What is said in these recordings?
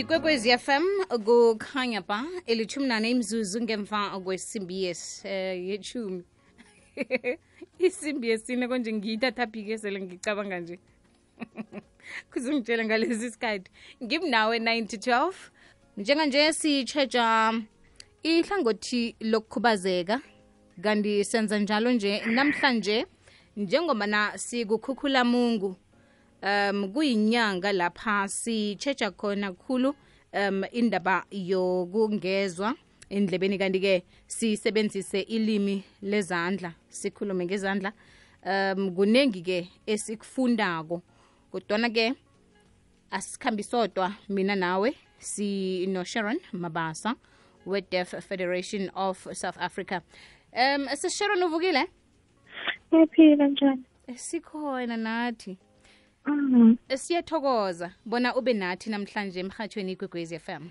ikwekwezi fm kukhanya ba elithumi nane imzuzu ngemva kwesimbi yes eh yechumi isimbi yesine konje ngiyithatha phike sele ngicabanga nje. Kuzungitshela ngalesi sikhathi ngimnawe 912 njenganje sitshetsha ihlangothi lokukhubazeka kanti senza njalo nje namhlanje njengoba na sikukhukhula mungu um kuyinyanga lapha sitshetsha khona kukhulu um indaba yokungezwa endlebeni. Kanti-ke sisebenzise ilimi lezandla sikhulume ngezandla. Um kuningi-ke esikufundako kodwana-ke asikhambi sodwa mina nawe sinosharon mabasa we-deaf federation of south africa. Um sisharon uvukile? Yaphila njani? sikhona nathi Mm. siyathokoza. Bona ube nathi namhlanje emhathweni igwegwezi FM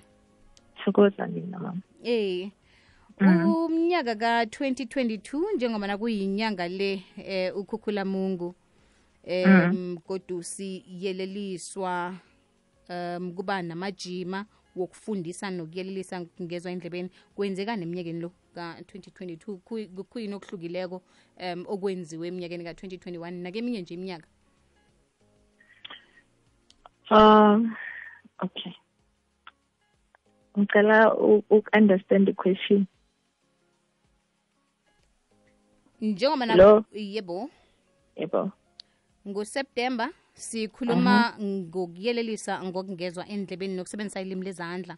Thokoza mina mama. eh umnyaka ka-2022 njengoba nakuyinyanga le eh ukhukhula mungu em kodwa siyeleliswa um kuba namajima wokufundisa nokuyelelisa ngezwa endlebeni. Kwenzeka neminyakeni lo ka-2022 Kuyi- kuyini okuhlukileko um okwenziwe eminyakeni ka-2021 nakeminye nje iminyaka Um okay. Ngicela uku-understand the question. njengoba na- yebo Yebo. ngoseptemba sikhuluma ngokuyelelisa ngokungezwa endlebeni nokusebenzisa ilimi lezandla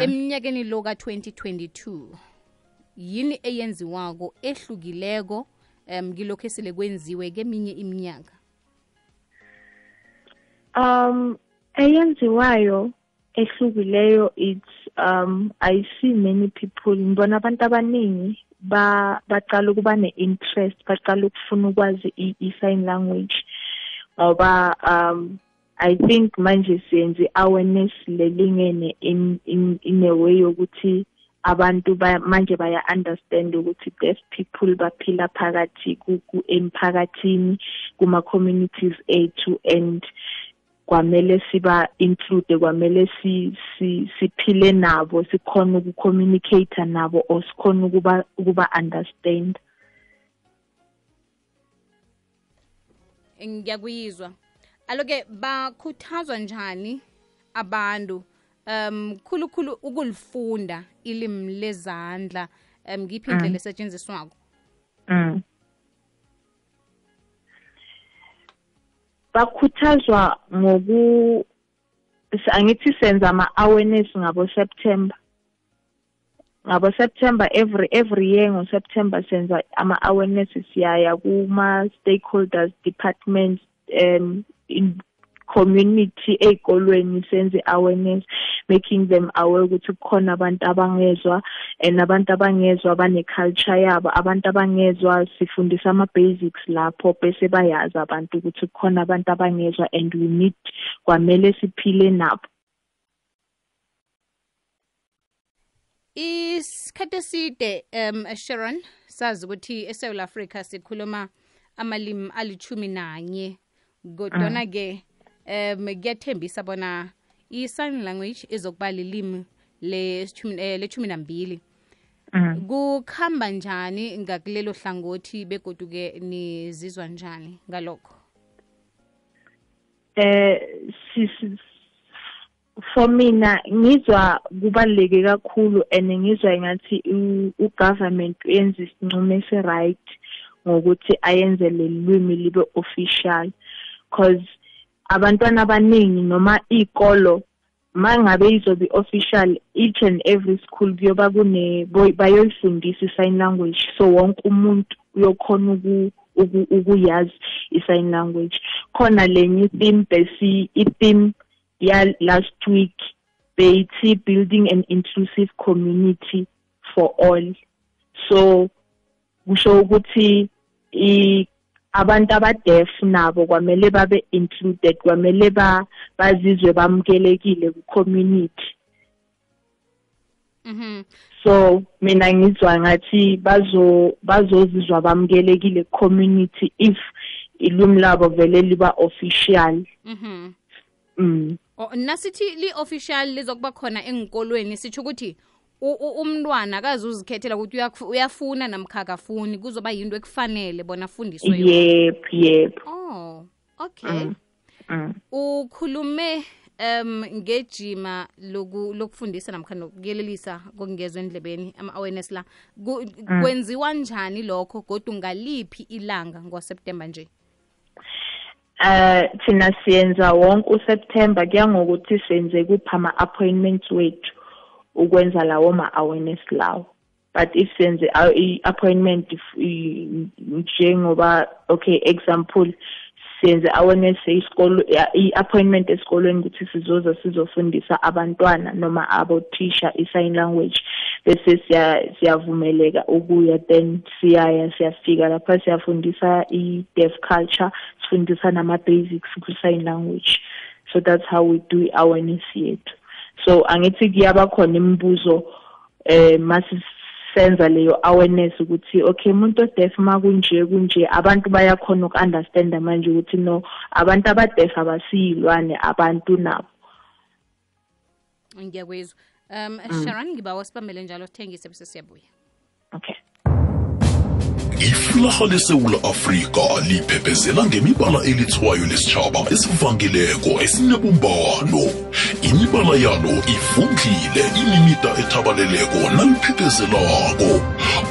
eminyakeni lo ka-2022 yini eyenziwako ehlukileko um esele kwenziwe keminye iminyaka Um eyenziwayo ehlukileyo it's um I see many people ngibona abantu abaningi ba baqala ukuba ne-interest baqala ukufuna ukwazi i-sign language. Ngoba um I think manje siyenze awareness lelingene in in in a way yokuthi abantu baya- manje baya understand ukuthi deaf people baphila phakathi emphakathini kuma communities ethu and kwamele siba include kwamele si si siphile nabo sikhona ukucommunicate nabo or sikhona ukuba ukuba understand ngiyakuyizwa. Aloke bakhuthazwa njani abantu? Um khulukhulu ukulifunda ilimi lezandla. Um ngiphi indlela esetshenziswako? Mm. Bakhuthazwa ngoku s- angithi senza ama awareness ngabo September ngabo September every every year ngo September senza ama awareness siyaya kuma stakeholders departments um in community ey'kolweni senze awareness making them aware ukuthi kukhona abantu abangezwa and abantu abangezwa bane-culture yabo. Abantu abangezwa sifundisa ama-basics lapho bese bayazi abantu ukuthi kukhona abantu abangezwa and we need kwamele siphile nabo. Isikhathi eside um sharon sazi ukuthi esouth africa sikhuluma amalimi alithumi nanye kodwana-ke um kuyathembisa bona i-sign language izokuba lilimi eh, lethumi nambili. Kukhamba njani ngakulelo hlangothi begoduke nizizwa njani ngalokho? Eh for mina ngizwa kubaluleke kakhulu and ngizwa engathi u- ugovernment uyenza isinqumo esi-right ngokuthi ayenze leli lwimi libe official cause abantwana abaningi noma iy'kolo mangabe izobe official each and every school kuyoba kune bayoyifundisa i-sign language. So wonke umuntu uyokhona uku- uku- ukuyazi i-sign language. Khona lenye i-theme besi i-theme ya last week beyithi building an inclusive community for all. So kusho ukuthi abantu abadef nabo kwamele babe included kwamele ba bazizwe bamukelekile ku community mhm. So mina ngizwa ngathi bazo bazozizwa bamukelekile ku community if ilwimi labo vele liba official. Mhm. Mm. Oh, nasithi li-official lizokuba khona engikolweni sitsho ukuthi umntwana akazi uzikhethela ukuthi uyafuna namkha akafuni kuzoba yinto ekufanele bona afundiswe yep yep oh okay mm. Mm. ukhulume um ngejima lokufundisa namkha nokuyelelisa kokungezwa endlebeni ama-awareness la mm. kwenziwa njani lokho kodwa ngaliphi ilanga ngoseptemba nje eh thina siyenza wonke uSeptember kuya ngokuthi senze kuphi ama-appointments wethu ukwenza lawo ma-awareness lawo. But if senze i-appointment njengoba okay example siyenze awareness isikolo i-appointment esikolweni ukuthi sizoza sizofundisa abantwana noma abothisha i-sign language bese siyavumeleka ukuya then siyaya siyafika lapha siyafundisa i-deaf culture sifundisa nama-basics ku-sign language. So that's how we do i-awareness yethu so angithi kuyaba khona imibuzo eh masi senza leyo awareness ukuthi okay umuntu odef makunje kunje abantu bayakhona uku-understand manje ukuthi no abantu abadef abasiyilwane abantu nabo. Ngiyakwezwa. Um sharon ngibawa sibambele njalo sithengise bese siyabuya. Okay. Iflaha lesewula afrika liphephezela ngemibala elithwayo lesitshaba esivangileko esinebumbano. Imibala yalo ivundlile imimida ethabaleleko naliphiphezelako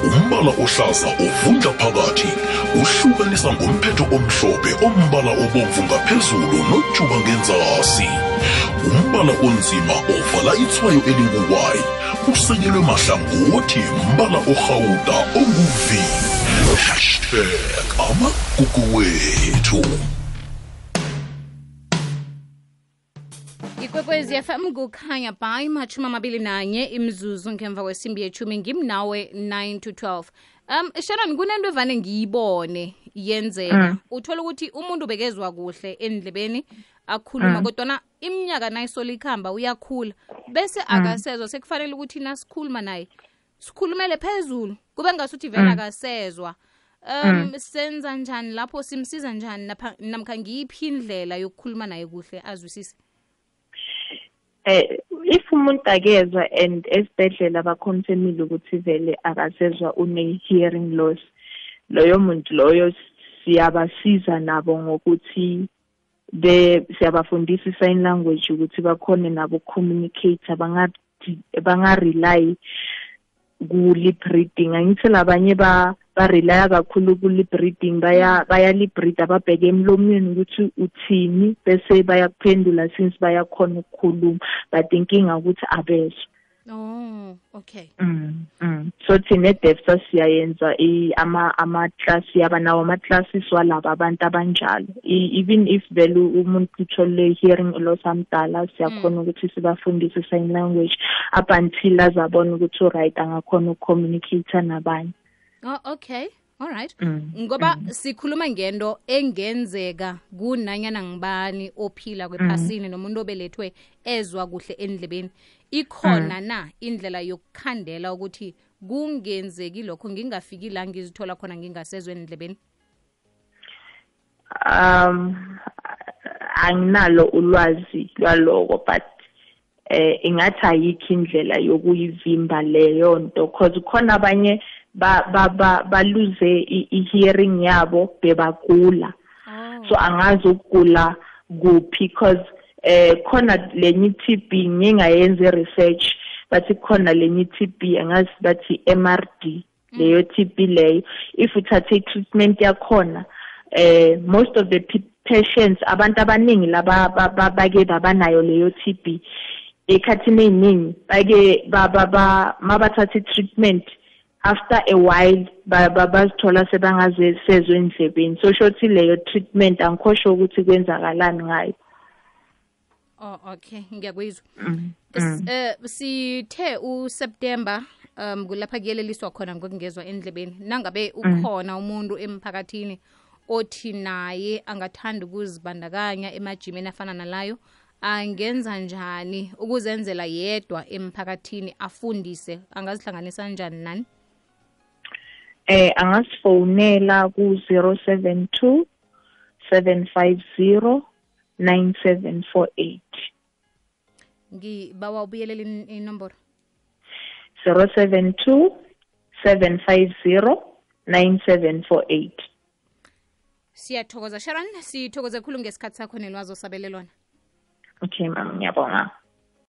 umbala ohlaza ovundla phakathi uhlukanisa ngomphetho omhlophe ombala obomvu ngaphezulu nojuba ngenzasi. Umbala onzima ovala ithwayo elinguwayi usekelwe mahlangothi mbala orhawuda onguvi hashtag amagugu wethu ikwekwezi fm kukhanya by mathumi amabili nanye imzuzu ngemva kwesimbi yethumi ngimnawe 9 to 12 um sharon kunento evane ngiyibone yenzeka mm. uthola ukuthi umuntu ubekezwa kuhle endlebeni akhuluma mm. kodwana iminyaka nayisolo ikuhamba uyakhula bese mm. akasezwa sekufanele ukuthi nasikhuluma naye sikhulumele phezulu kube ngasuthi vele mm. akasezwa um mm. senza njani lapho simsiza njani namkha ngiyiphi indlela yokukhuluma naye kuhle azwisise eh if umuntu akezwa and esibhedlela baconfirmile ukuthi vele akasezwa une-hearing loss loyo muntu loyo siyabasiza nabo ngokuthi be siyabafundisa i-sign language ukuthi bakhone nabo communicate banga-rely ku-lip reading angithi labanye ba barelaya kakhulu ku-lip reading baya baya-lip read ababheke emlomweni ukuthi uthini bese bayakuphendula since bayakhona ukukhuluma. But inkinga ukuthi abezwa Oh, okay. Mm. mm. So thina eDefsa siyayenza ama ama class yaba nawo ama classes walabo abantu abanjalo. Even if vele umuntu uthole hearing loss amdala siyakhona mm. ukuthi sibafundise sign language up until azabona ukuthi right angakhona ukucommunicate nabanye. Oh okay. All right. Mm. Ngoba mm. sikhuluma ngento engenzeka kunanyana ngibani ophila kwephasini nomuntu obelethwe ezwa kuhle endlebeni. Ikhona mm. na indlela yokukhandela ukuthi kungenzeki lokho ngingafiki la ngizithola khona ngingasezwe endlebeni? Um anginalo ulwazi lwaloko but eh ingathi ayikho indlela yokuyivimba leyo nto cause khona abanye ba ba ba baluze i-hearing yabo bebagula oh. so angazi ukugula kuphi because eh khona lenye i-TB ngingayenza i-research bathi khona lenye i-TB angazi bathi MRD leyo TB leyo. If uthathe i-treatment yakhona eh most of the patients abantu abaningi laba bake babanayo leyo TB ekhathini eyiningi bake mabathatha i-treatment after a while bazithola sebangazesezwe endlebeni. So shothi leyo treatment angikhosho ukuthi kwenzakalani ngayo. Oh okay. Ngiyakwizwa Mm. Eh sithe uSeptember um kulapha kuyeleliswa khona ngokungezwa endlebeni. Nangabe mm. ukhona umuntu emphakathini othi naye angathanda ukuzibandakanya emajimeni afana nalayo angenza njani ukuzenzela yedwa emphakathini afundise? Angazihlanganisa njani nani? Eh angasifonela ku 072 750 9748 ngibawa ubuyelela in- inomboro. 072 750 9748 siyathokoza sharon. Sithokoze khulu ngesikhathi sakho nelwazi osabelelwana okay mam ngiyabonga